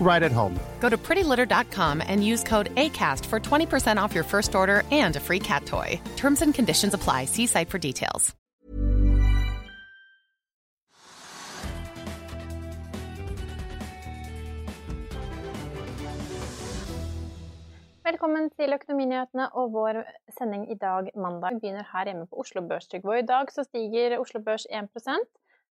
right at home. Go to prettylitter.com and use code ACAST for 20% off your first order and a free cat toy. Terms and conditions apply. See site for details. Velkommen til Økonominyhetene og vår sending i dag mandag. Vi begynner her hjemme på Oslo Børs, Trygve. I dag så stiger Oslo Børs 1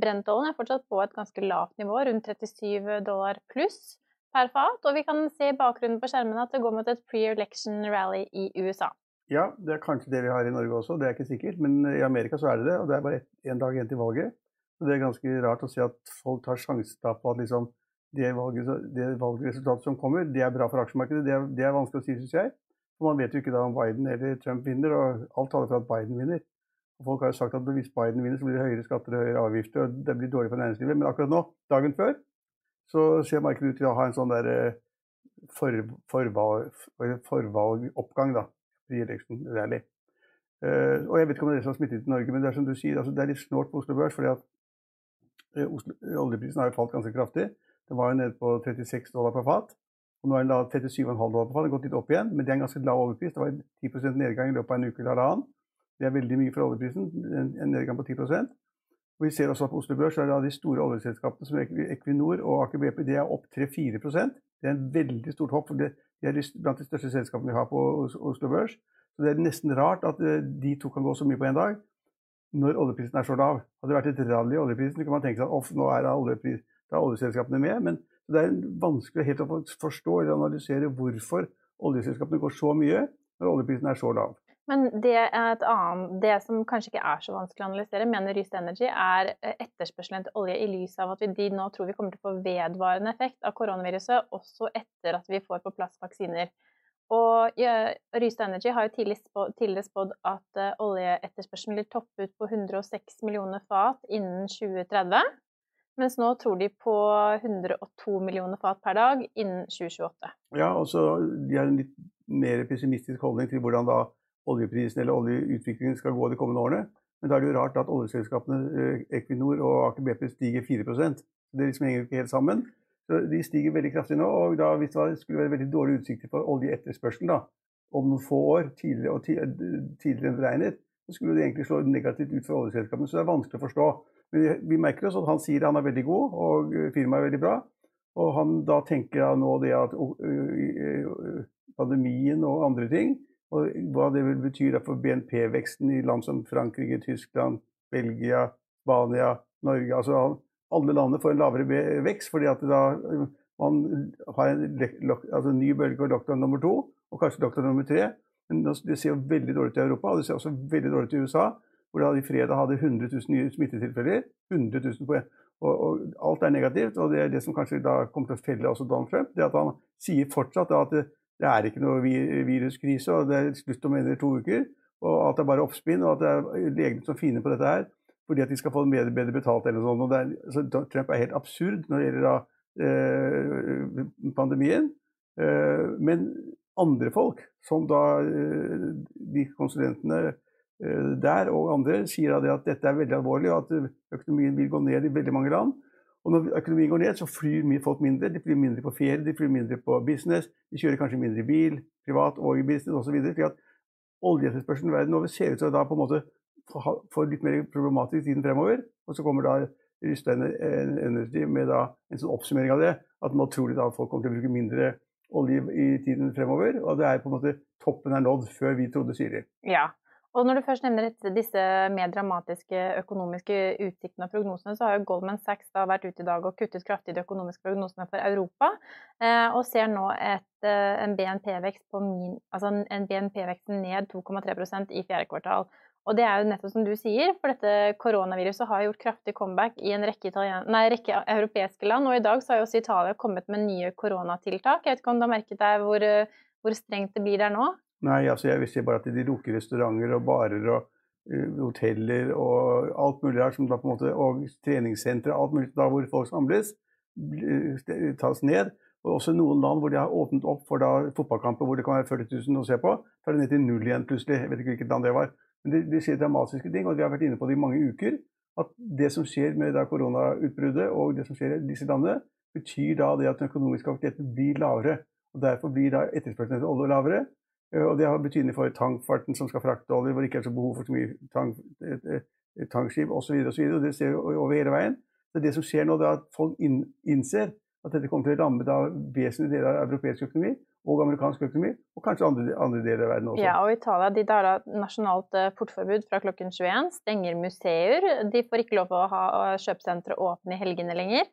Brentollen er fortsatt på et ganske lavt nivå, rundt 37 dollar pluss per fat. Og vi kan se i bakgrunnen på skjermen at det går mot et pre-election rally i USA. Ja, det er kanskje det vi har i Norge også, det er ikke sikkert. Men i Amerika så er det det, og det er bare én dag igjen til valget. Så det er ganske rart å se at folk tar sjansen på at liksom det, valget, det valgresultatet som kommer, det er bra for aksjemarkedet. Det er, det er vanskelig å si, syns jeg. For man vet jo ikke da om Biden eller Trump vinner, og alt taler for at Biden vinner. Og folk har jo sagt at hvis Biden vinner, så blir det høyere skatter og høyere avgifter, og det blir dårlig for næringslivet. Men akkurat nå, dagen før, så ser markedet ut til å ha en sånn der eh, for, forvalg, forvalgoppgang, da. Re-election rally. Uh, og jeg vet ikke om det har smittet til Norge, men det er som du sier, altså det er litt snålt på Oslo Børs. fordi at uh, Oslo, oljeprisen har jo falt ganske kraftig. Den var jo nede på 36 dollar per fat. Og nå er den da 37,5 dollar per fat. Den har gått litt opp igjen, men det er en ganske lav oljepris. Det var 10% nedgang i løpet av en uke eller halvannen. Det er veldig mye for oljeprisen, en nedgang på 10 og Vi ser også at på Oslo Børs er det de store oljeselskapene som Equinor og Aker BP de er opp 3-4% Det er en veldig stort hopp. for De er blant de største selskapene vi har på Oslo Børs. Så Det er nesten rart at eh, de to kan gå så mye på én dag når oljeprisen er så lav. Hadde det vært et rally i oljeprisen, kan man tenke seg at nå er, oljepris, er oljeselskapene med. Men det er vanskelig helt å forstå eller analysere hvorfor oljeselskapene går så mye når oljeprisen er så lav. Men det, annet, det, som kanskje ikke er så vanskelig å analysere, mener Ryst Energy, er eh, etterspørselen etter olje i lys av at vi de nå tror vi kommer til å få vedvarende effekt av koronaviruset også etter at vi får på plass vaksiner. Og Ryst Energy har jo tidligere spådd at uh, oljeetterspørselen vil toppe ut på 106 millioner fat innen 2030. Mens nå tror de på 102 millioner fat per dag innen 2028. Ja, og så de har en litt mer pessimistisk holdning til hvordan da oljeprisen eller oljeutviklingen skal gå de kommende årene. Men da er det jo rart at oljeselskapene eh, Equinor og Aker BP stiger 4% Det liksom henger ikke helt sammen. Så De stiger veldig kraftig nå. og da, Hvis det skulle være veldig dårlige utsikter for oljeetterspørselen om noen få år, tidligere, og tidligere enn beregnet, så skulle det egentlig slå negativt ut for oljeselskapene. Så det er vanskelig å forstå. Men vi merker oss at han sier han er veldig god, og firmaet er veldig bra. Og han da tenker nå det at pandemien og andre ting og hva det vil bety for BNP-veksten i land som Frankrike, Tyskland, Belgia, Spania, Norge. Altså alle landene får en lavere vekst fordi at da man har en altså, ny bølge og lockdown nummer to, og kanskje lockdown nummer tre. Men det ser jo veldig dårlig ut i Europa, og det ser også veldig dårlig ut i USA. Hvor da i fredag hadde 100 000 nye smittetilfeller. 100 000 på en. Og, og, alt er negativt. Og det er det som kanskje da kommer til å felle også Donald Trump. det at Han sier fortsatt at det er ikke noe viruskrise, og det er slutt om en eller to uker. Og at det er bare oppspinn, og at det er legene som finner på dette her fordi at de skal få bedre, bedre betalt eller noe sånt. Er, så Trump er helt absurd når det gjelder da, eh, pandemien. Eh, men andre folk, som da eh, de konsulentene eh, der og andre, sier at dette er veldig alvorlig, og at økonomien vil gå ned i veldig mange land. Og når økonomien går ned, så flyr folk mindre. De flyr mindre på ferie, de flyr mindre på business. De kjører kanskje mindre bil, privat og i business osv. fordi at oljeetterspørselen verden over ser ut til å da på en måte få litt mer problematisk tiden fremover. Og så kommer da Rystein Energy med da en sånn oppsummering av det. At nå tror da folk kommer til å bruke mindre olje i tiden fremover. Og det er på en måte toppen er nådd før vi trodde, de. Ja, Og når du først nevner disse mer dramatiske økonomiske utsiktene og prognosene, så har jo Goldman Sachs da vært ute i dag og kuttet kraftig de økonomiske prognosene for Europa, eh, og ser nå et, eh, en BNP-vekst altså BNP-vekst ned 2,3% i fjerde kvartal. Og det er jo nettopp som du sier, for dette koronaviruset har gjort kraftig comeback i en rekke, italien, nei, rekke europeiske land, og i dag så har jo også Italia kommet med nye koronatiltak. Jeg vet ikke om du har merket deg hvor, hvor strengt det blir der nå? Nei, altså jeg visste bare at de lukker restauranter og barer og uh, hoteller og alt mulig der, som da på en måte, og treningssentre, alt mulig da hvor folk samles, tas ned. Og også noen land hvor de har åpnet opp for da fotballkamper hvor det kan være 40 000 å se på, tar det ned til null igjen plutselig. Jeg vet ikke hvilket land det var. Men de, de sier dramatiske ting, og vi har vært inne på det i mange uker. At det som skjer med koronautbruddet og det som skjer i disse landene, betyr da det at den økonomiske aktiviteten blir lavere. og Derfor blir da etterspørselen etter olje lavere. Eh, og det har betydning for tankfarten som skal frakte olje, hvor det ikke er så behov for så mye tank, tankskip osv. Det ser vi over hele veien. Så det som skjer nå, er at folk innser at dette kommer til å ramme da vesentlige deler av europeisk økonomi og amerikansk økonomi, og kanskje andre, andre deler av verden også. Ja, og Italia de har da nasjonalt eh, portforbud fra klokken 21, stenger museer. De får ikke lov å ha kjøpesentre åpne i helgene lenger.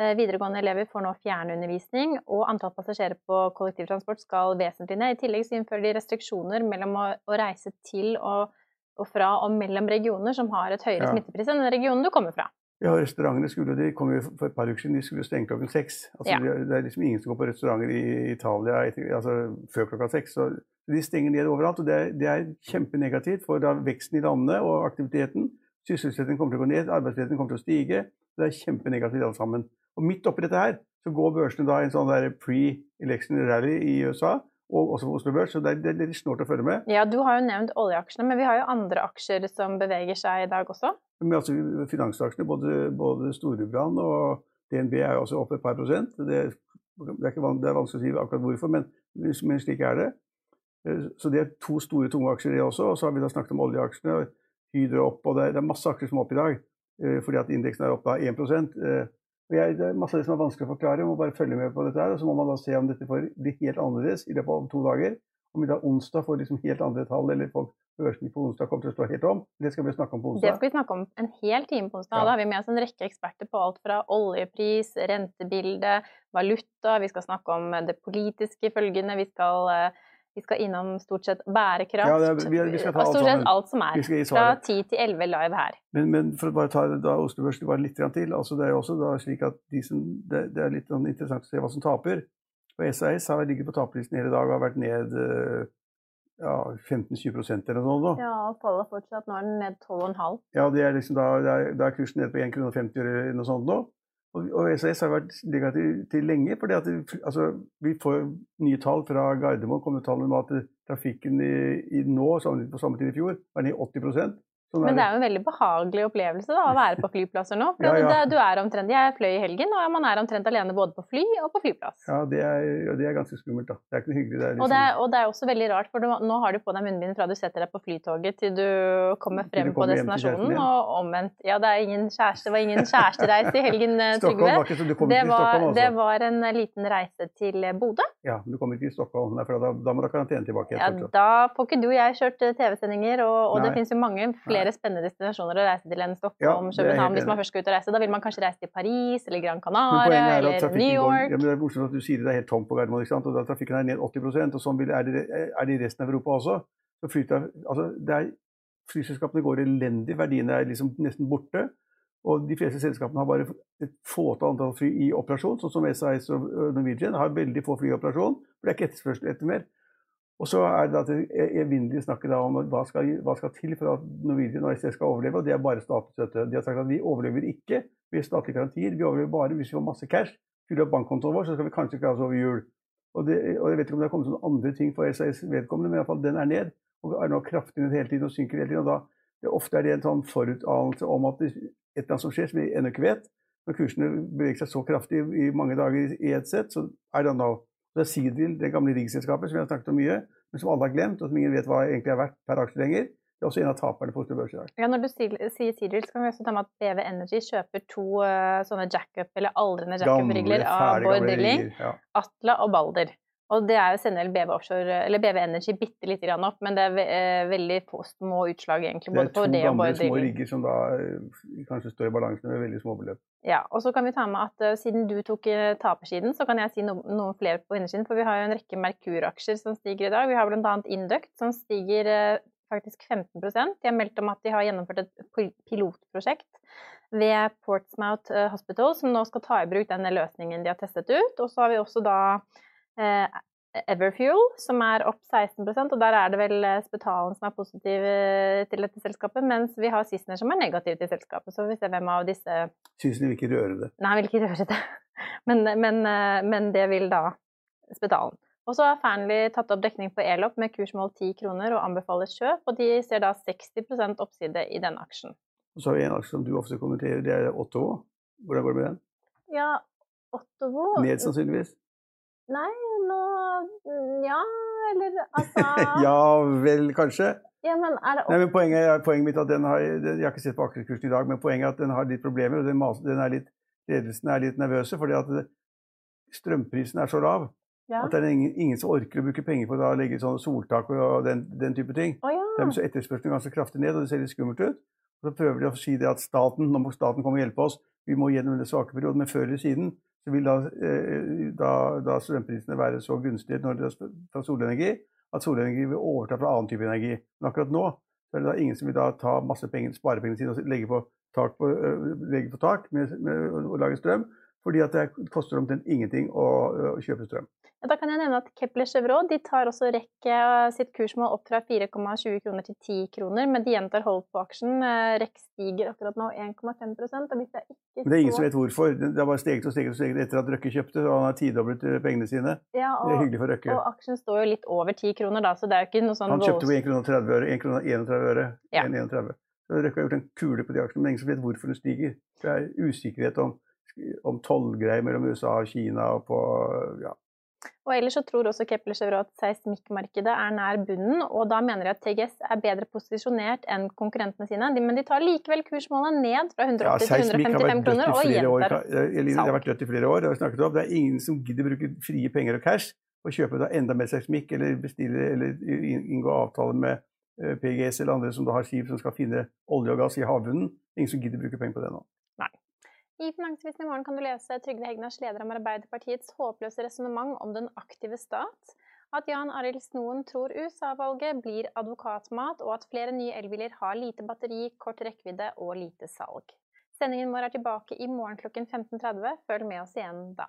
Eh, videregående elever får nå fjernundervisning, og antall passasjerer på kollektivtransport skal vesentlig ned. I tillegg så innfører de restriksjoner mellom å, å reise til og, og, fra og mellom regioner som har et høyere ja. smittepris enn den regionen du kommer fra. Ja, restaurantene skulle, de kom jo for et par uker siden, de skulle stenge klokken seks. Altså, ja. Det er liksom ingen som går på restauranter i Italia altså, før klokka seks. Så de stenger ned overalt. og Det er, det er kjempenegativt for da veksten i landet og aktiviteten. Sysselsettingen kommer til å gå ned, arbeidsledigheten kommer til å stige. Det er kjempenegativt alt sammen. Og midt oppi dette her så går børsene da i en sånn pre-election rally i USA, og også på Oslo Børs, så det er, litt snålt å følge med. Ja, Du har jo nevnt oljeaksjene, men vi har jo andre aksjer som beveger seg i dag også? Men altså Finansaksjene, både, både Storebrand og DNB er jo også opp et par prosent. Det, det, er, ikke, det er, vanskelig å si akkurat hvorfor, men, men, slik er det. Eh, så det er to store, tunge aksjer, det også. Og så har vi da snakket om oljeaksjene. Hydro opp, og det er, det er masse aksjer som er opp i dag. Eh, fordi at indeksen er opp da 1 jeg, det er masse av det som er vanskelig å forklare. Man må bare følge med på dette. her, og Så må man da se om dette får bli helt annerledes i løpet av to dager. Om vi da onsdag får liksom helt andre tall, eller folk børsen på onsdag kommer til å stå helt om. Det skal vi snakke om på onsdag. Det skal vi snakke om en hel time på onsdag. Ja. Da har vi med oss en rekke eksperter på alt fra oljepris, rentebilde, valuta. Vi skal snakke om det politiske følgene. Vi skal uh, vi skal innom stort sett bærekraft. Ja, er, vi, vi skal ta stort sett alt som er. Fra 10 til 11 live her. Men, men for å bare ta da Oslo Børs bare litt til. altså Det er jo også slik at de som, det, det, er litt sånn interessant å se hva som taper. Og SAS har ligget på taperlisten hele dag og har vært ned eh, ja, 15-20% eller noe Da. Ja, og faller fortsatt. Nå er den ned 12,5. Ja, det er liksom da, da er kursen nede på 1,50 kr eller noe sånt nå. Og SAS har vært negativ til lenge. fordi at altså, Vi får nye tall fra Gardermoen. kommer tall om at trafikken i, i nå, sammenlignet på samme tid i fjor, var ned 80 Sånn Men det er jo en veldig behagelig opplevelse da, å være på flyplasser nå. For ja, ja. Du er omtrent, Jeg fløy i helgen, og man er omtrent alene både på fly og på flyplass. Ja, det er, det er ganske skummelt. da. Det er ikke noe hyggelig. Det liksom... og, det er, og, det er, også veldig rart, for du, nå har du på deg munnbind fra du setter deg på flytoget til du kommer frem du kommer på destinasjonen, og omvendt. Ja, det, er ingen kjæreste, det var ingen kjærestereise i helgen, eh, Trygve. Det var, altså. det var en liten reise til Bodø. Ja, men du kommer ikke til Stockholm, for da, da må du ha karantene tilbake. Ja, da får ikke du og jeg kjørt eh, TV-sendinger, og, og det finnes jo mange flere spennende destinasjoner å reise til enn Stockholm, ja, København. Hvis man først skal ut og reise, da vil man kanskje reise til Paris eller Gran Canaria eller New York. Går, ja, men det er morsomt at du sier det, det er helt tomt på Gardermoen, ikke sant? og da trafikken er ned 80 og sånn er, det, er det i resten av Europa også. Så flyter, altså, er, flyselskapene går elendig, verdiene er liksom nesten borte. Og de fleste selskapene har bare et fåtall antall fly i operasjon, sånn som SAS og Norwegian har veldig få fly i operasjon. For det er ikke etterspørsel etter mer. Og så er det det evinnelige snakket om hva skal, hva skal til for at Norwegian og SS skal overleve, og det er bare statlig støtte. De har sagt at vi overlever ikke ved statlige garantier, vi overlever bare hvis vi får masse cash. Fyller opp bankkontoen vår, så skal vi kanskje klare oss over jul. Og, det, og, Jeg vet ikke om det har kommet noen andre ting for SAS vedkommende, men i hvert fall den er ned. Og er nå kraftig ned hele tiden og synker hele tiden. og da det, Ofte er det en sånn forutanelse om at det, et eller annet som skjer som vi ennå ikke vet. Når kursene beveger seg så kraftig i mange dager i ett sett, så er det nå det er Sidil, det gamle riggselskapet som vi har snakket om mye, men som alle har glemt, og som ingen vet hva egentlig er verdt per aksje lenger. Det er også en av taperne på Oslo Børs i dag. Ja, Når du sier Sidil, så kan vi også ta med at BV Energy kjøper to uh, sånne jackup, eller aldrende jackup-rigler av Bård Drilling, ja. Atla og Balder. Og det er jo sender BV Offshore, eller BV Energy bitte lite grann opp, men det er ve eh, veldig få små utslag egentlig. Det Både er to på det og gamle Bård små rigger som da eh, kanskje står i balanse med veldig små beløp. Ja, og så kan vi ta med at uh, siden du tok tapersiden, så kan jeg si no noen flere på innersiden. For vi har jo en rekke Merkur-aksjer som stiger i dag. Vi har bl.a. Induct som stiger uh, faktisk 15 De har meldt om at de har gjennomført et pilotprosjekt ved Portsmouth Hospital, som nå skal ta i bruk denne løsningen de har testet ut. Og så har vi også da Everfuel, som er opp 16 og der er det vel eh, Spetalen som er positiv eh, til dette selskapet, mens vi har Sissener som er negativ til selskapet. Så vi ser hvem av disse Sissener vil ikke røre det. Nei, vil ikke røre det. Men, men, eh, men det vil da Spetalen. Og så har Fearnley tatt opp dekning på Elop med kursmål 10 kroner og anbefaler kjøp, og de ser da 60% oppside i denne aksjen. Og så har vi en aksje som du ofte kommenterer, det er Ottovo. Hvordan går det med den? Ja, Ottovo Ned sannsynligvis? Nei, nå Ja, eller altså Ja vel, kanskje? Ja, men er det Nei, men poenget, poenget mitt er at den har Jeg har ikke sett på aksjekursen i dag, men poenget er at den har litt problemer. og den, den er litt, Ledelsen er litt nervøse fordi at strømprisen er så lav Ja. at det er ingen, ingen som orker å bruke penger på å legge sånn soltak og den, den type ting. Å ja. Dermed så etterspørselen ganske kraftig ned, og det ser litt skummelt ut. Og så prøver de å si det at staten, nå må staten komme og hjelpe oss, vi må gjennom den svake perioden, men før eller siden så vil da, eh, da, da strømprisene være så gunstige når det er fra solenergi at solenergi vil overta fra annen type energi. Men akkurat nå er det da ingen som vil da ta masse penger, sparepengene sine og legge på tak, på, legge på tak med, med, å lage strøm, fordi at det koster omtrent ingenting å, å kjøpe strøm. Ja, Da kan jeg nevne at Kepler Chevrolet de tar også REC eh, sitt kursmål opp fra 4,20 kroner til 10 kroner, men de gjentar hold på aksjen. Eh, REC stiger akkurat nå 1,5 og hvis jeg ikke Men det er ingen som vet hvorfor. Det har bare steget og steget og steget etter at Røkke kjøpte, og han har tidoblet øh, pengene sine. ja, Det er hyggelig for Røkke. og aksjen står jo litt over 10 kroner, da, så det er jo ikke noe sånn Han kjøpte på 1 krone og 30 øre. 1 31 øre. Ja. 1,31. Så Røkke har gjort en kule på de aksjene, men ingen som vet hvorfor den stiger. Det er usikkerhet om, om tollgreier mellom USA og Kina og på ja. Og ellers så tror også Kepler Chevrolet at seismikkmarkedet er nær bunnen, og da mener de at TGS er bedre posisjonert enn konkurrentene sine. Men de tar likevel kursmålet ned fra 180 ja til 155 kroner, og gjentar Ka- Det har vært dødt i flere år. Det har vi snakket om. Det er ingen som gidder bruke frie penger og cash og kjøpe da enda mer seismikk eller bestille eller inngå avtale med eh, PGS eller andre som da har skip som skal finne olje og gass i havbunnen. Ingen som gidder bruke penger på det nå. I Finansavisen i morgen kan du lese Trygve Hegnars leder om Arbeiderpartiets håpløse resonnement om den aktive stat, at Jan Arild Snoen tror USA-valget blir advokatmat, og at flere nye elbiler har lite batteri, kort rekkevidde og lite salg. Sendingen vår er tilbake i morgen klokken 15.30. Følg med oss igjen da.